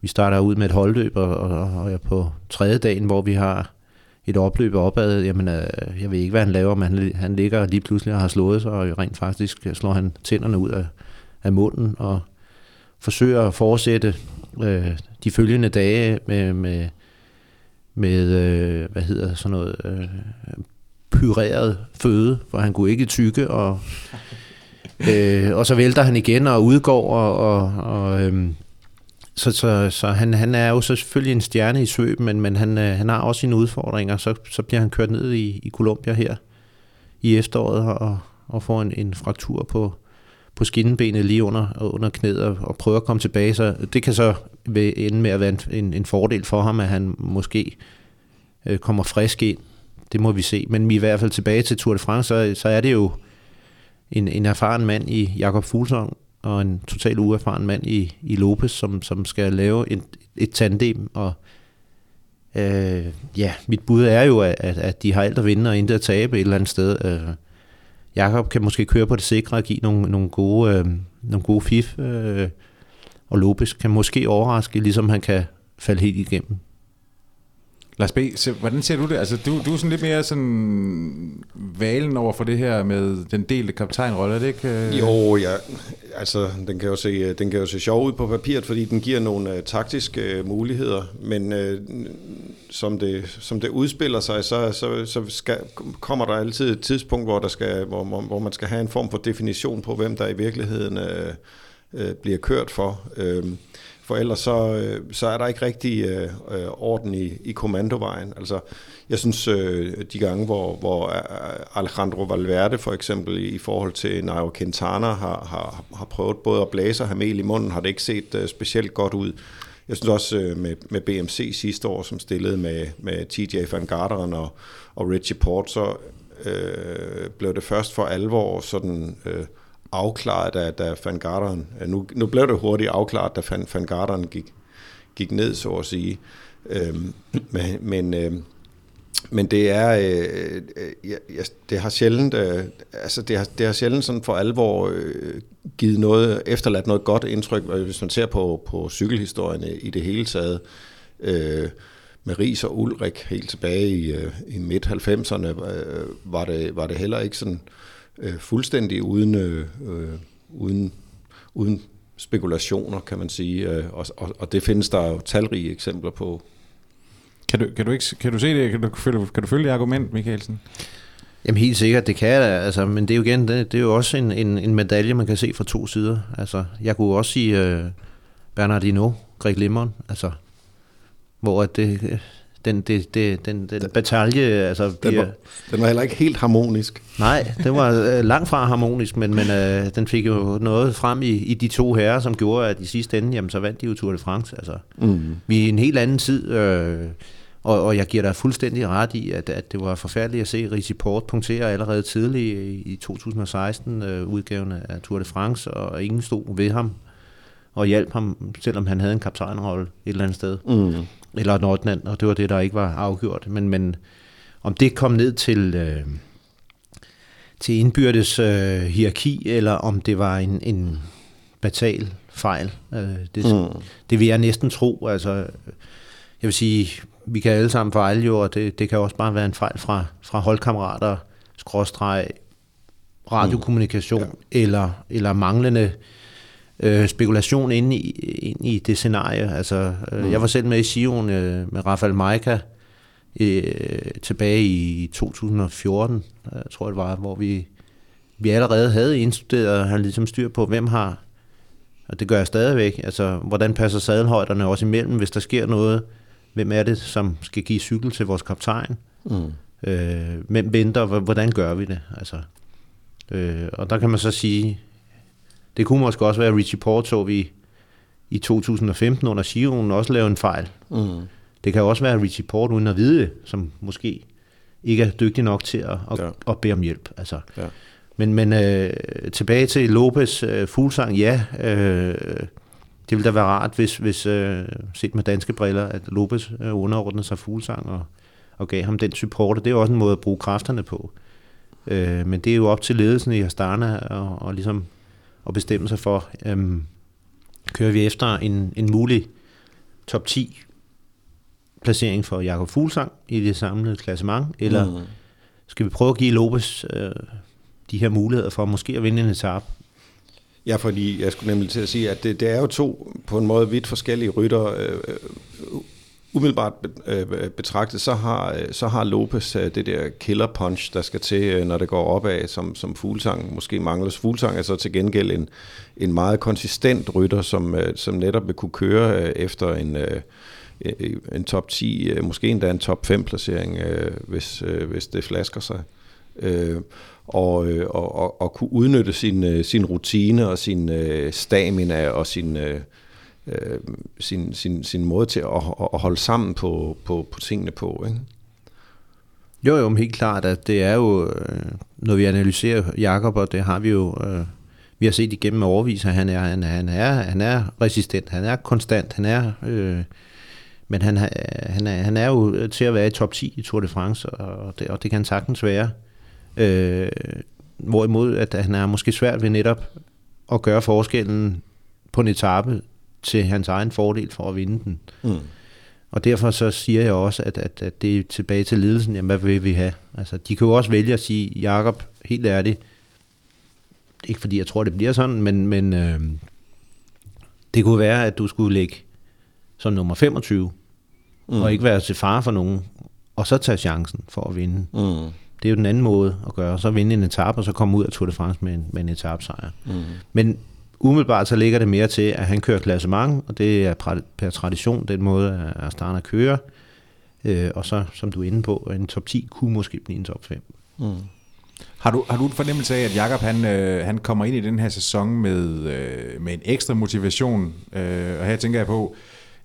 vi starter ud med et holdløb, og, og, og på tredje dagen, hvor vi har et opløb opad, jamen, øh, jeg ved ikke, hvad han laver, men han, han ligger lige pludselig og har slået sig, og rent faktisk slår han tænderne ud af, af munden, og forsøger at fortsætte øh, de følgende dage med, med, med øh, hvad hedder sådan noget, øh, pyreret føde, for han kunne ikke tykke, og øh, og så vælter han igen og udgår, og, og, og øh, så, så, så han, han er jo selvfølgelig en stjerne i svøben, men, men han, øh, han har også sine udfordringer. Så, så bliver han kørt ned i, i Colombia her i efteråret og, og får en, en fraktur på, på skinnebenet lige under, under knæet og, og prøver at komme tilbage. Så det kan så ende med at være en, en fordel for ham, at han måske øh, kommer frisk ind. Det må vi se. Men i hvert fald tilbage til Tour de France, så, så er det jo en, en erfaren mand i Jakob Fuglsang, og en total uerfaren mand i, i Lopez, som, som skal lave et, et tandem, og øh, ja, mit bud er jo, at, at de har alt at vinde og intet at tabe et eller andet sted. Øh, Jakob kan måske køre på det sikre og give nogle, nogle, gode, øh, nogle gode fif, øh, og Lopez kan måske overraske, ligesom han kan falde helt igennem. Lars B., se, hvordan ser du det? Altså, du, du er sådan lidt mere sådan valen over for det her med den delte kaptajnrolle, er det ikke? Øh? Jo, ja. Altså, den kan, jo se, øh, den kan jo se sjov ud på papiret, fordi den giver nogle uh, taktiske uh, muligheder, men uh, som, det, som det udspiller sig, så, så, så skal, kommer der altid et tidspunkt, hvor, der skal, hvor, hvor man skal have en form for definition på, hvem der i virkeligheden uh, uh, bliver kørt for. Uh, for ellers så, øh, så er der ikke rigtig øh, øh, orden i, i kommandovejen. Altså, jeg synes, øh, de gange, hvor, hvor øh, Alejandro Valverde for eksempel i, i forhold til Nairo Quintana har, har, har prøvet både at blæse og have mel i munden, har det ikke set øh, specielt godt ud. Jeg synes også øh, med, med BMC sidste år, som stillede med, med TJ Van Garderen og, og Richie Port, så øh, blev det først for alvor sådan øh, afklaret, da, da Van Garderen, øh, nu, nu blev det hurtigt afklaret, da Van, Van Garderen gik, gik ned, så at sige. Øhm, men men øh, men det er, øh, øh, det har sjældent, øh, altså det har, det har sjældent sådan for alvor øh, givet noget, efterladt noget godt indtryk, hvis man ser på, på cykelhistorien i det hele taget. Øh, med Ries og Ulrik helt tilbage i, øh, i midt-90'erne, øh, var, det, var det heller ikke sådan øh, fuldstændig uden, øh, uden, uden spekulationer, kan man sige. Øh, og, og, og det findes der jo talrige eksempler på. Kan du, kan du, ikke, kan du se det? Kan du, følge, kan du følge det argument, Michaelsen? Jamen helt sikkert, det kan jeg altså, men det er jo igen, det, det er jo også en, en, en medalje, man kan se fra to sider. Altså, jeg kunne også sige uh, Bernardino, Greg Limon, altså, hvor det, den, det, det, den, den batalje... Altså, den, var, den var heller ikke helt harmonisk. Nej, den var uh, langt fra harmonisk, men, men uh, den fik jo noget frem i, i de to herrer, som gjorde, at i sidste ende, jamen, så vandt de jo Tour de France. Altså, mm. Vi er i en helt anden tid... Uh, og, og jeg giver dig fuldstændig ret i, at, at det var forfærdeligt at se Ricci Port punktere allerede tidligt i, i 2016-udgaven øh, af Tour de France, og ingen stod ved ham og hjalp ham, selvom han havde en kaptajnrolle et eller andet sted. Mm. Eller et Nordland, og det var det, der ikke var afgjort. Men, men om det kom ned til, øh, til indbyrdes øh, hierarki, eller om det var en, en batal fejl, øh, det, mm. det vil jeg næsten tro. Altså, jeg vil sige, vi kan alle sammen fejle jo, og det, det kan også bare være en fejl fra, fra holdkammerater, skråstreg, radiokommunikation, mm. ja. eller, eller manglende øh, spekulation inde i, inde i det scenarie. Altså, øh, mm. Jeg var selv med i Sion øh, med Rafael Maika øh, tilbage i 2014, øh, tror jeg det var, hvor vi, vi allerede havde indstuderet og han ligesom styr på, hvem har, og det gør jeg stadigvæk, altså hvordan passer sadelhøjderne også imellem, hvis der sker noget, Hvem er det, som skal give cykel til vores kaptajn? Mm. Øh, hvem venter? Hvordan gør vi det? Altså, øh, og der kan man så sige, det kunne måske også være, at Richie Port så vi i 2015 under Giroen også lave en fejl. Mm. Det kan også være, at Richie Port uden at vide som måske ikke er dygtig nok til at, at, ja. at bede om hjælp. Altså. Ja. Men, men øh, tilbage til Lopez øh, fuglsang, ja, øh, det ville da være rart, hvis, hvis øh, set med danske briller, at Lopez øh, underordnede sig fuglsang og, og gav ham den support. Det er også en måde at bruge kræfterne på. Øh, men det er jo op til ledelsen i Astana og, og ligesom at bestemme sig for, øh, kører vi efter en, en mulig top 10 placering for Jakob Fuglsang i det samlede klassement, eller mm. skal vi prøve at give Lopez øh, de her muligheder for måske at vinde en etape, Ja, fordi jeg skulle nemlig til at sige, at det, det er jo to på en måde vidt forskellige rytter. Øh, umiddelbart øh, betragtet, så har, øh, så har Lopez øh, det der killer punch, der skal til, når det går opad, som, som fuglsang måske mangler. Fuglsang er så til gengæld en, en meget konsistent rytter, som, som netop vil kunne køre efter en, en top 10, måske endda en top 5 placering, hvis, hvis det flasker sig og, og, og, og kunne udnytte sin, sin rutine og sin stamina og sin, Øh, sin, sin, sin måde til at, at holde sammen på, på, på tingene på. Ikke? Jo, jo, helt klart, at det er jo, øh, når vi analyserer Jakob, og det har vi jo, øh, vi har set igennem overvis, at han er, han, han, er, han er resistent, han er konstant, han er, øh, men han, han, er, han er jo til at være i top 10 i Tour de France, og det, og det kan han sagtens være. Øh, hvorimod at han er måske svært ved netop at gøre forskellen på en etape til hans egen fordel for at vinde den. Mm. Og derfor så siger jeg også, at, at, at det er tilbage til ledelsen, jamen hvad vil vi have? Altså, de kan jo også vælge at sige, Jakob, helt ærligt, ikke fordi jeg tror, det bliver sådan, men, men øh, det kunne være, at du skulle ligge som nummer 25, mm. og ikke være til fare for nogen, og så tage chancen for at vinde. Mm. Det er jo den anden måde at gøre. Så vinde en etape, og så komme ud af Tour de France med en, med en etapesejr. Mm. Men umiddelbart så ligger det mere til, at han kører klassement, og det er per tradition den måde, at Astana kører. Øh, og så, som du er inde på, en top 10 kunne måske blive en top 5. Mm. Har du, har du en fornemmelse af, at Jakob han, øh, han kommer ind i den her sæson med, øh, med en ekstra motivation? Øh, og her tænker jeg på,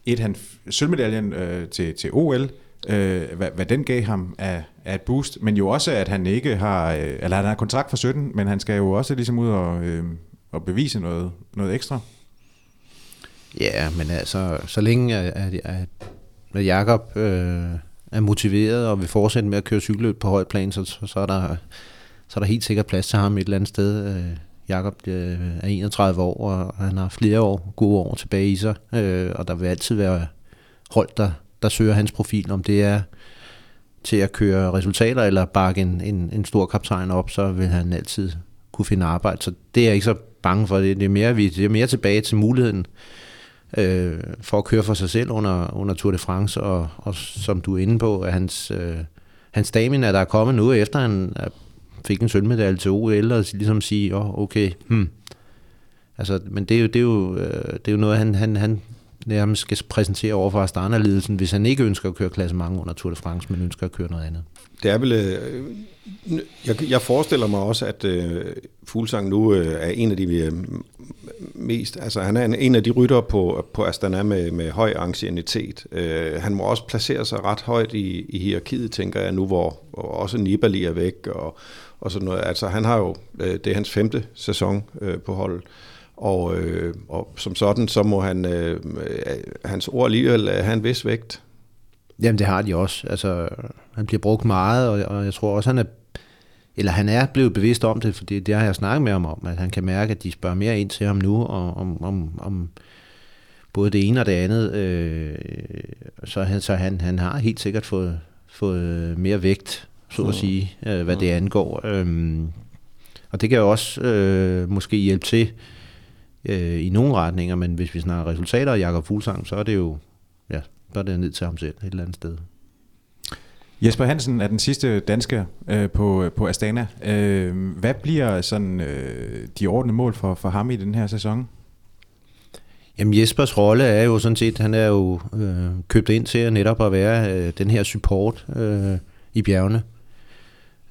et, han sølvmedaljen øh, til, til OL, øh, hvad, hvad den gav ham af, af et boost, men jo også, at han ikke har, øh, eller han har kontrakt for 17, men han skal jo også ligesom ud og, øh, og bevise noget, noget ekstra. Ja, men altså, så længe at, at, at Jakob øh, er motiveret og vil fortsætte med at køre cykelløb på højt plan, så, så, så, er der, så er der helt sikkert plads til ham et eller andet sted. Øh, Jakob øh, er 31 år, og han har flere år, gode år tilbage i sig, øh, og der vil altid være hold, der, der søger hans profil, om det er til at køre resultater eller bakke en, en, en stor kaptajn op, så vil han altid kunne finde arbejde. Så det er jeg ikke så bange for. Det, det, er, mere, vi, det er mere tilbage til muligheden øh, for at køre for sig selv under, under Tour de France, og, og som du er inde på, at hans, øh, hans stamina, der er kommet nu, efter han øh, fik en sølvmedalje til OL, og ligesom sige, åh, oh, okay, hmm. Altså, men det er jo, det er jo, øh, det er jo noget, han, han, han nærmest skal præsentere over for Astana-ledelsen, hvis han ikke ønsker at køre klasse mange under Tour de France, men ønsker at køre noget andet. Det er vel... Øh, jeg, jeg forestiller mig også, at øh, Fuglsang nu øh, er en af de øh, mest... Altså, han er en, en af de rytter på, på Astana med, med høj ancienitet. Øh, han må også placere sig ret højt i, i hierarkiet, tænker jeg nu, hvor, hvor også Nibali er væk og, og sådan noget. Altså, han har jo... Øh, det er hans femte sæson øh, på holdet. Og, øh, og som sådan, så må han, øh, hans ord alligevel have en vis vægt. Jamen det har de også. Altså, han bliver brugt meget, og, og jeg tror også, han er eller han er blevet bevidst om det, fordi det har jeg snakket med ham om, at han kan mærke, at de spørger mere ind til ham nu, og om, om, om både det ene og det andet. Øh, så han, så han, han har helt sikkert fået, fået mere vægt, så at sige, øh, hvad det angår. Øh, og det kan jo også øh, måske hjælpe til øh, i nogle retninger, men hvis vi snakker resultater af Jakob Fuglsang, så er det jo ja, så er det ned til ham selv et eller andet sted. Jesper Hansen er den sidste dansker øh, på, på Astana. Øh, hvad bliver sådan øh, de ordentlige mål for, for ham i den her sæson? Jamen Jespers rolle er jo sådan set, han er jo øh, købt ind til netop at være øh, den her support øh, i bjergene.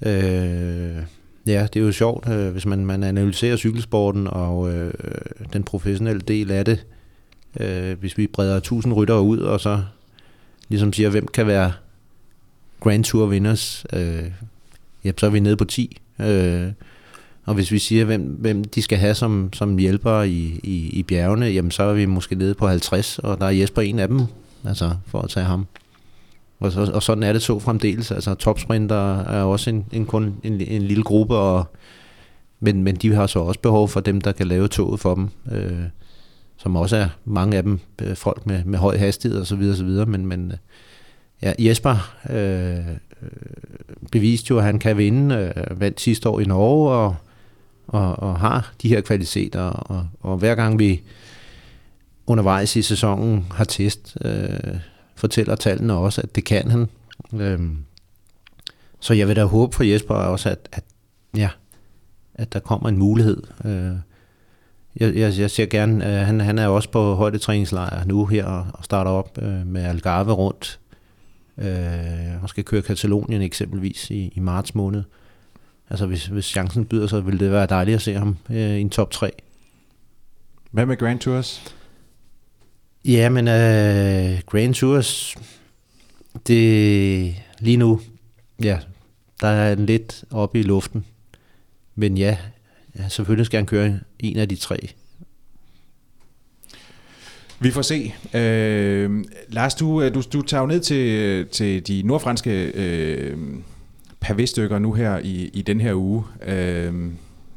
Øh, ja, det er jo sjovt, øh, hvis man, man analyserer cykelsporten og øh, den professionelle del af det. Øh, hvis vi breder 1000 ryttere ud, og så ligesom siger, hvem kan være Grand Tour vinders, øh, ja, så er vi nede på 10. Øh, og hvis vi siger, hvem, hvem de skal have som, som hjælper i, i, i bjergene, jamen så er vi måske nede på 50, og der er Jesper en af dem, altså for at tage ham. Og, så, og sådan er det så fremdeles. Altså topsprinter er også en, en, kun en, en lille gruppe, og, men, men de har så også behov for dem, der kan lave toget for dem. Øh, som også er mange af dem øh, folk med, med høj hastighed og så videre, så videre. Men, men øh, ja, Jesper øh, øh, beviste jo, at han kan vinde. Øh, vandt sidste år i Norge og, og, og har de her kvaliteter. Og, og hver gang vi undervejs i sæsonen har test, øh, fortæller tallene også, at det kan han. Øhm, så jeg vil da håbe for Jesper også, at, at, ja, at der kommer en mulighed. Øh, jeg, jeg, jeg ser gerne, at han, han er også på højdetræningslejr nu her og starter op øh, med Algarve rundt øh, og skal køre Katalonien eksempelvis i, i marts måned. Altså hvis, hvis chancen byder sig, vil det være dejligt at se ham øh, i en top 3. Hvad med Grand Tours? Ja, men øh, Grand Tours, det lige nu, ja, der er den lidt oppe i luften. Men ja, ja, selvfølgelig skal han køre en af de tre. Vi får se. Øh, Lars, du, øh, du, du tager jo ned til, øh, til de nordfranske øh, pavéstykker nu her i, i den her uge. Øh,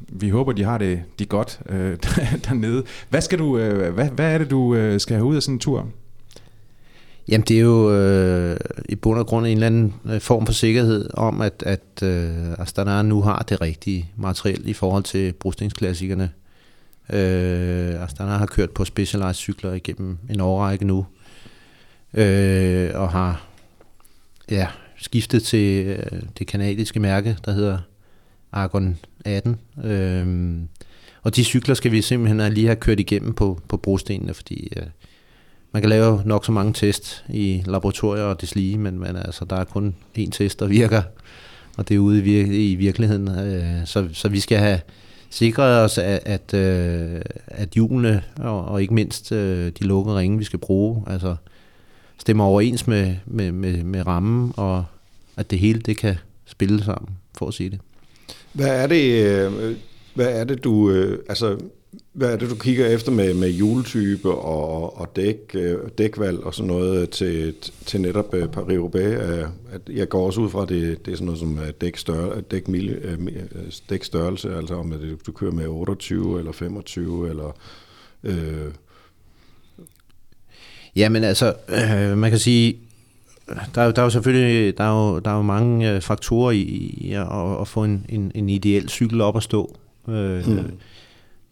vi håber, de har det de godt øh, dernede. Hvad, skal du, øh, hvad, hvad er det, du øh, skal have ud af sådan en tur? Jamen det er jo øh, i bund og grund en eller anden øh, form for sikkerhed om, at, at øh, Astana nu har det rigtige materiel i forhold til brugstningsklassikerne. Øh, Astana har kørt på Specialized cykler igennem en årrække nu, øh, og har ja, skiftet til øh, det kanadiske mærke, der hedder Argon 18. Øh, Og de cykler skal vi simpelthen lige have kørt igennem på, på brostenene, fordi øh, man kan lave nok så mange test i laboratorier og deslige, men, men altså, der er kun én test, der virker, og det er ude i, vir- i virkeligheden. Øh, så, så vi skal have sikret os, at, at, øh, at hjulene og, og ikke mindst øh, de lukkede ringe, vi skal bruge, altså stemmer overens med, med, med, med rammen, og at det hele det kan spille sammen, for at sige det. Hvad er det, øh, hvad er det du, øh, altså, hvad er det, du kigger efter med, med juletype og, og dæk, øh, dækvalg og sådan noget til, til netop Paris-Roubaix? At jeg går også ud fra, at det, det er sådan noget som dækstørrelse, dæk dækstørrelse, altså om at du kører med 28 eller 25 eller... Øh, Jamen altså, øh, man kan sige, der er, der er jo selvfølgelig der er jo, der er jo mange øh, faktorer i, i at, at få en, en, en ideel cykel op at stå. Øh, mm.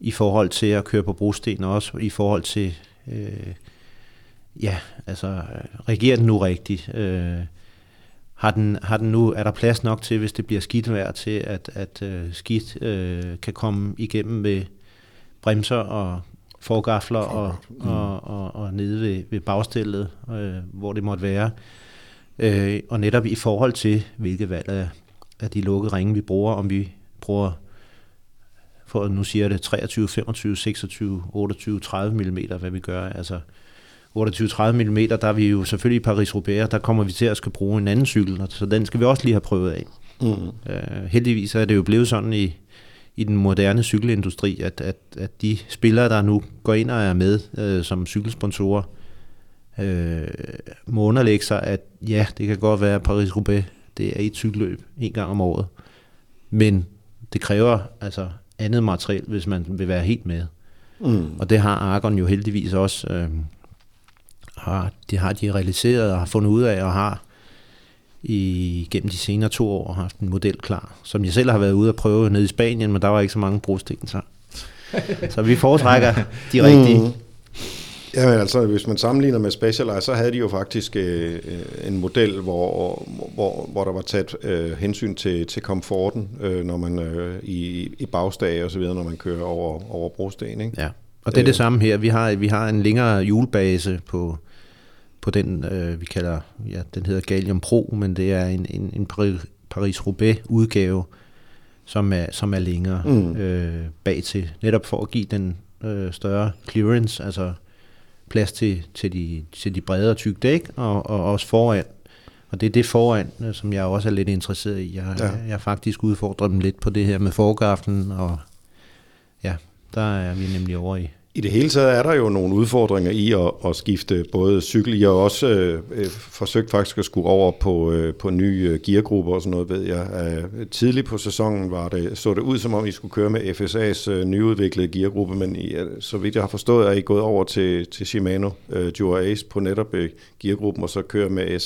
I forhold til at køre på brosten også, i forhold til, øh, ja, altså, regerer den nu rigtigt? Øh, har den, har den nu, er der plads nok til, hvis det bliver skidt vejr, til at, at uh, skidt uh, kan komme igennem med bremser og forgafler og, mm. og, og, og nede ved, ved bagstillet, øh, hvor det måtte være. Øh, og netop i forhold til, hvilke valg af, af de lukkede ringe, vi bruger, om vi bruger, for nu siger det, 23, 25, 26, 28, 30 mm, hvad vi gør. Altså 28-30 mm, der er vi jo selvfølgelig i Paris-Roubaix, der kommer vi til at skal bruge en anden cykel, så den skal vi også lige have prøvet af. Mm. Øh, heldigvis er det jo blevet sådan i, i den moderne cykelindustri, at, at, at de spillere, der nu går ind og er med øh, som cykelsponsorer, øh, må underlægge sig, at ja, det kan godt være Paris-Roubaix, det er et cykelløb en gang om året, men det kræver altså andet materiel, hvis man vil være helt med. Mm. Og det har Argon jo heldigvis også, øh, har, det har de realiseret og har fundet ud af, og har i, gennem de senere to år haft en model klar, som jeg selv har været ude og prøve nede i Spanien, men der var ikke så mange brosten, så, så vi foretrækker de rigtige. Mm. Ja, altså hvis man sammenligner med Specialized, så havde de jo faktisk øh, en model, hvor, hvor, hvor der var taget øh, hensyn til, til komforten, øh, når man øh, i, i bagstage og så videre, når man kører over, over brosten. Ikke? Ja, og det er det øh. samme her. Vi har, vi har en længere hjulbase på, på den, øh, vi kalder, ja, den hedder Gallium Pro, men det er en, en, en Paris-Roubaix udgave, som er, som er længere mm. øh, bag til, netop for at give den øh, større clearance, altså plads til, til, de, til de bredere tykke dæk, og, og også foran. Og det er det foran, øh, som jeg også er lidt interesseret i. Jeg, ja. jeg har faktisk udfordret dem lidt på det her med forgaften, og ja, der er vi nemlig over i i det hele taget er der jo nogle udfordringer i at, at skifte både cykel. Jeg har også øh, øh forsøgt faktisk at skulle over på, øh, på nye øh, geargrupper og sådan noget, ved jeg. Øh, tidligt på sæsonen var det, så det ud, som om I skulle køre med FSA's øh, nyudviklede geargruppe, men I, øh, så vidt jeg har forstået, er I gået over til, til Shimano øh, Jura Ace på netop øh, geargruppen, og så kører med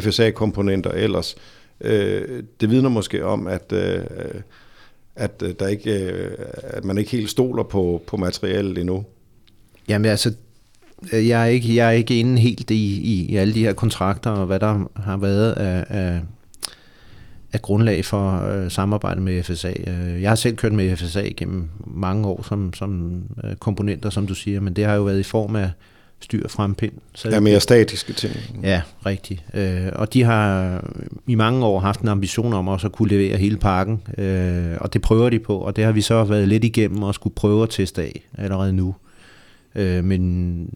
FSA-komponenter ellers. Øh, det vidner måske om, at... Øh, at, øh, der ikke, øh, at man ikke helt stoler på, på materialet endnu? Jamen altså, øh, jeg er ikke, jeg er ikke inde helt i, i, i alle de her kontrakter, og hvad der har været af, af, af grundlag for øh, samarbejde med FSA. Jeg har selv kørt med FSA gennem mange år som, som øh, komponenter, som du siger, men det har jo været i form af styr frempind. Så ja, mere statiske ting. Ja, rigtigt. Øh, og de har i mange år haft en ambition om også at kunne levere hele pakken, øh, og det prøver de på, og det har vi så været lidt igennem og skulle prøve at teste af allerede nu. Øh, men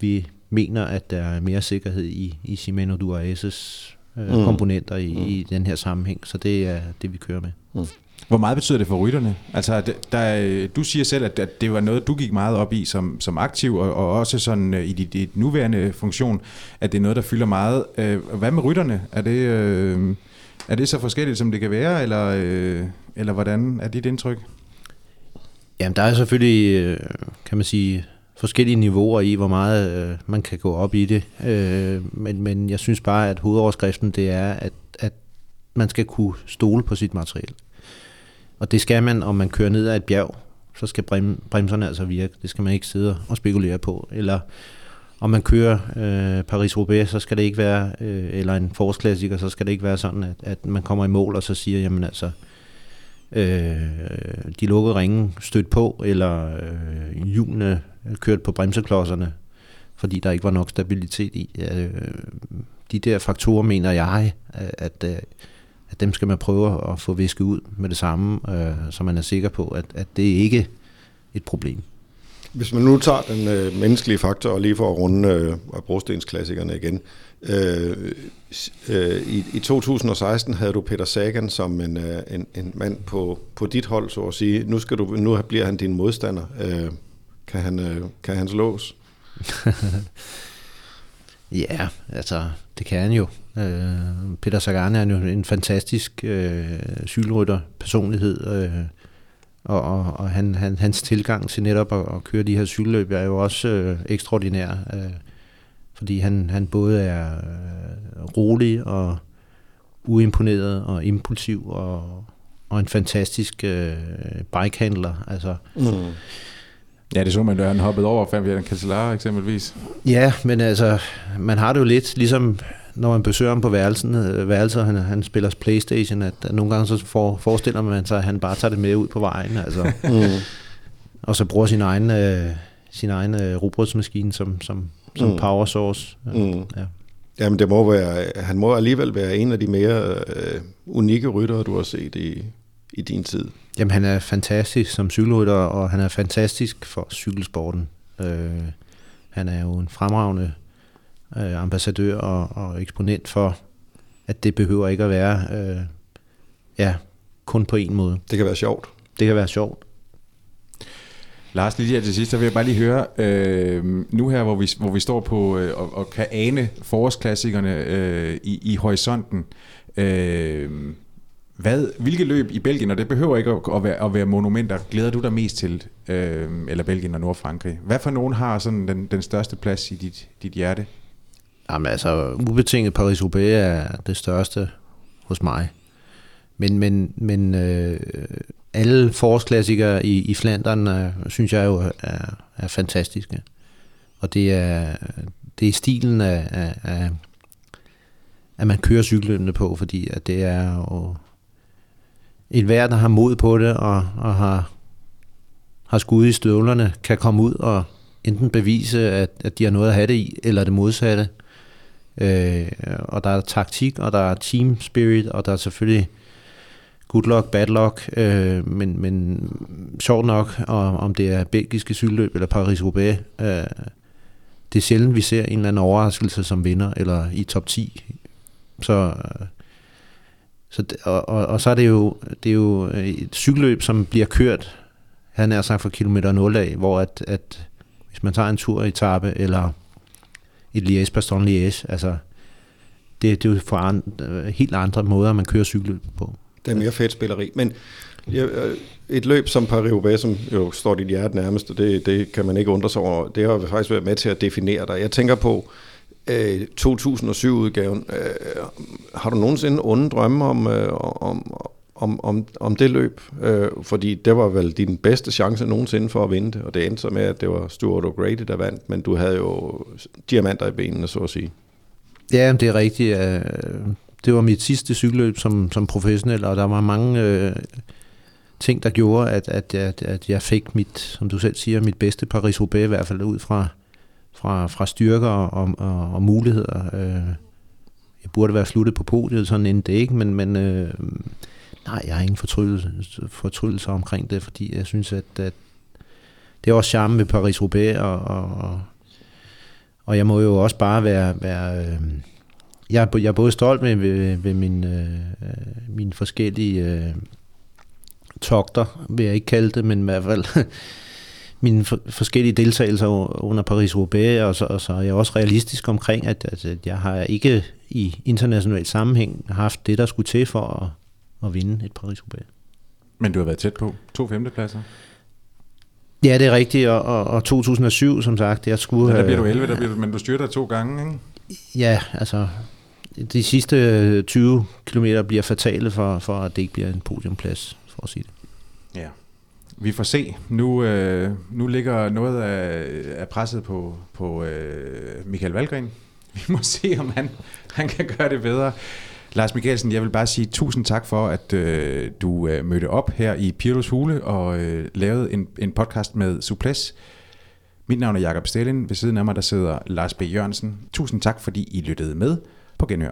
vi mener, at der er mere sikkerhed i, i Shimano Dura-Aces øh, mm. komponenter i, mm. i den her sammenhæng, så det er det, vi kører med. Mm. Hvor meget betyder det for rytterne? Altså, der, du siger selv, at, at det var noget, du gik meget op i som, som aktiv, og, og også sådan øh, i dit, dit nuværende funktion, at det er noget, der fylder meget. Øh, hvad med rytterne? Er det, øh, er det så forskelligt, som det kan være, eller, øh, eller hvordan er dit indtryk? Jamen, der er selvfølgelig, øh, kan man sige, forskellige niveauer i, hvor meget øh, man kan gå op i det. Øh, men, men jeg synes bare, at hovedoverskriften det er, at, at man skal kunne stole på sit materiale. Og det skal man, om man kører ned ad et bjerg, så skal brem, bremserne altså virke. Det skal man ikke sidde og spekulere på. Eller om man kører øh, Paris-Roubaix, så skal det ikke være, øh, eller en forårsklassiker, så skal det ikke være sådan, at, at man kommer i mål og så siger, jamen altså, øh, de lukkede ringen stødt på, eller øh, hjulene kørt på bremseklodserne, fordi der ikke var nok stabilitet i. Øh, de der faktorer mener jeg, at, at, øh, at dem skal man prøve at få visket ud med det samme, øh, så man er sikker på, at, at det ikke er et problem. Hvis man nu tager den øh, menneskelige faktor og lige for at runde øh, brostensklassikerne igen. Øh, øh, i, I 2016 havde du Peter Sagan som en, øh, en, en mand på, på dit hold, så at sige. Nu, skal du, nu bliver han din modstander. Øh, kan, han, øh, kan han slås? ja, altså det kan han jo. Øh, Peter Sagan er jo en fantastisk øh, cykelrytter, personlighed, øh, og, og, og han, han, hans tilgang til netop at, at køre de her cykelløb er jo også øh, ekstraordinær, øh, fordi han, han både er øh, rolig og uimponeret og impulsiv og, og en fantastisk øh, bikehandler. Altså, mm. Ja, det så man, da han hoppede over Fabian Cancellara eksempelvis. Ja, men altså, man har det jo lidt, ligesom når man besøger ham på værelsen, øh, værelser, han, han spiller Playstation, at, at nogle gange så for, forestiller man sig, at han bare tager det med ud på vejen. Altså. mm. Og så bruger sin egen, øh, sin egen øh, robotsmaskine som, som, som mm. power source. Mm. Ja. Jamen det må være, han må alligevel være en af de mere øh, unikke ryttere, du har set i, i din tid. Jamen han er fantastisk som cykelrytter, og han er fantastisk for cykelsporten. Øh, han er jo en fremragende øh, ambassadør og, og eksponent for, at det behøver ikke at være øh, ja, kun på en måde. Det kan være sjovt. Det kan være sjovt. Lars, lige her til sidst, så vil jeg bare lige høre, øh, nu her, hvor vi, hvor vi står på øh, og, og kan ane forårsklassikerne øh, i, i horisonten, øh, hvad, hvilke løb i Belgien, og det behøver ikke at, at, være, at være monumenter, glæder du dig mest til, øh, eller Belgien og Nordfrankrig? Hvad for nogen har sådan den, den største plads i dit, dit hjerte? Jamen altså, ubetinget Paris-Roubaix er det største hos mig. Men, men, men øh, alle forårsklassikere i, i Flandern, øh, synes jeg jo er, er fantastiske. Og det er, det er stilen af, af, af at man kører cykeløbende på, fordi at det er jo et hver, der har mod på det og, og har, har skud i støvlerne, kan komme ud og enten bevise, at, at de har noget at have det i, eller det modsatte. Øh, og der er taktik, og der er team spirit, og der er selvfølgelig good luck, bad luck, øh, men, men sjovt nok, og, om det er belgiske cykelløb eller Paris-Roubaix, øh, det er sjældent, vi ser en eller anden overraskelse som vinder, eller i top 10. Så, øh, så og, og, og så er det jo, det er jo øh, et cykelløb, som bliver kørt, han er sagt fra kilometer 0 af, hvor at, at hvis man tager en tur i Tarpe, eller et liège bastogne liège altså det, det er jo for an, øh, helt andre måder, man kører cykelløb på. Det er mere fedt spilleri. Men ja, øh, et løb som Paris-Roubaix, som jo står dit hjerte nærmest, det, det kan man ikke undre sig over, det har faktisk været med til at definere dig. Jeg tænker på øh, Øh, 2007-udgaven. Øh, har du nogensinde onde drømme om, øh, om, om, om, om det løb? Øh, fordi det var vel din bedste chance nogensinde for at vinde det, og det endte så med, at det var Stuart O'Grady, der vandt, men du havde jo diamanter i benene, så at sige. Ja, det er rigtigt. Det var mit sidste cykelløb som, som professionel, og der var mange øh, ting, der gjorde, at, at, at, at jeg fik mit, som du selv siger, mit bedste Paris-Roubaix, i hvert fald ud fra, fra, fra styrker og, og, og muligheder. Øh, jeg burde være sluttet på podiet, sådan en det ikke, men, men øh, nej, jeg har ingen fortrydelse, fortrydelse omkring det, fordi jeg synes, at, at det er også charme ved Paris-Roubaix, og, og, og jeg må jo også bare være, være øh, jeg, er, jeg er både stolt med ved, ved min, øh, mine forskellige øh, togter, vil jeg ikke kalde det, men i hvert fald mine for, forskellige deltagelser under Paris-Roubaix, og så, og så er jeg også realistisk omkring, at, at, jeg har ikke i international sammenhæng haft det, der skulle til for at, at vinde et Paris-Roubaix. Men du har været tæt på to femtepladser? Ja, det er rigtigt, og, og, og 2007, som sagt, jeg skulle... Ja, der bliver du 11, der bliver du, men du styrter to gange, ikke? Ja, altså, de sidste 20 km bliver fatale for, for, at det ikke bliver en podiumplads, for at sige det. Vi får se. Nu, øh, nu ligger noget af, af presset på, på øh, Michael Valgren. Vi må se, om han, han kan gøre det bedre. Lars Mikkelsen, jeg vil bare sige tusind tak for, at øh, du øh, mødte op her i Pirlos Hule og øh, lavede en, en podcast med Suples. Mit navn er Jakob Stelin. Ved siden af mig der sidder Lars B. Jørgensen. Tusind tak, fordi I lyttede med på Genhør.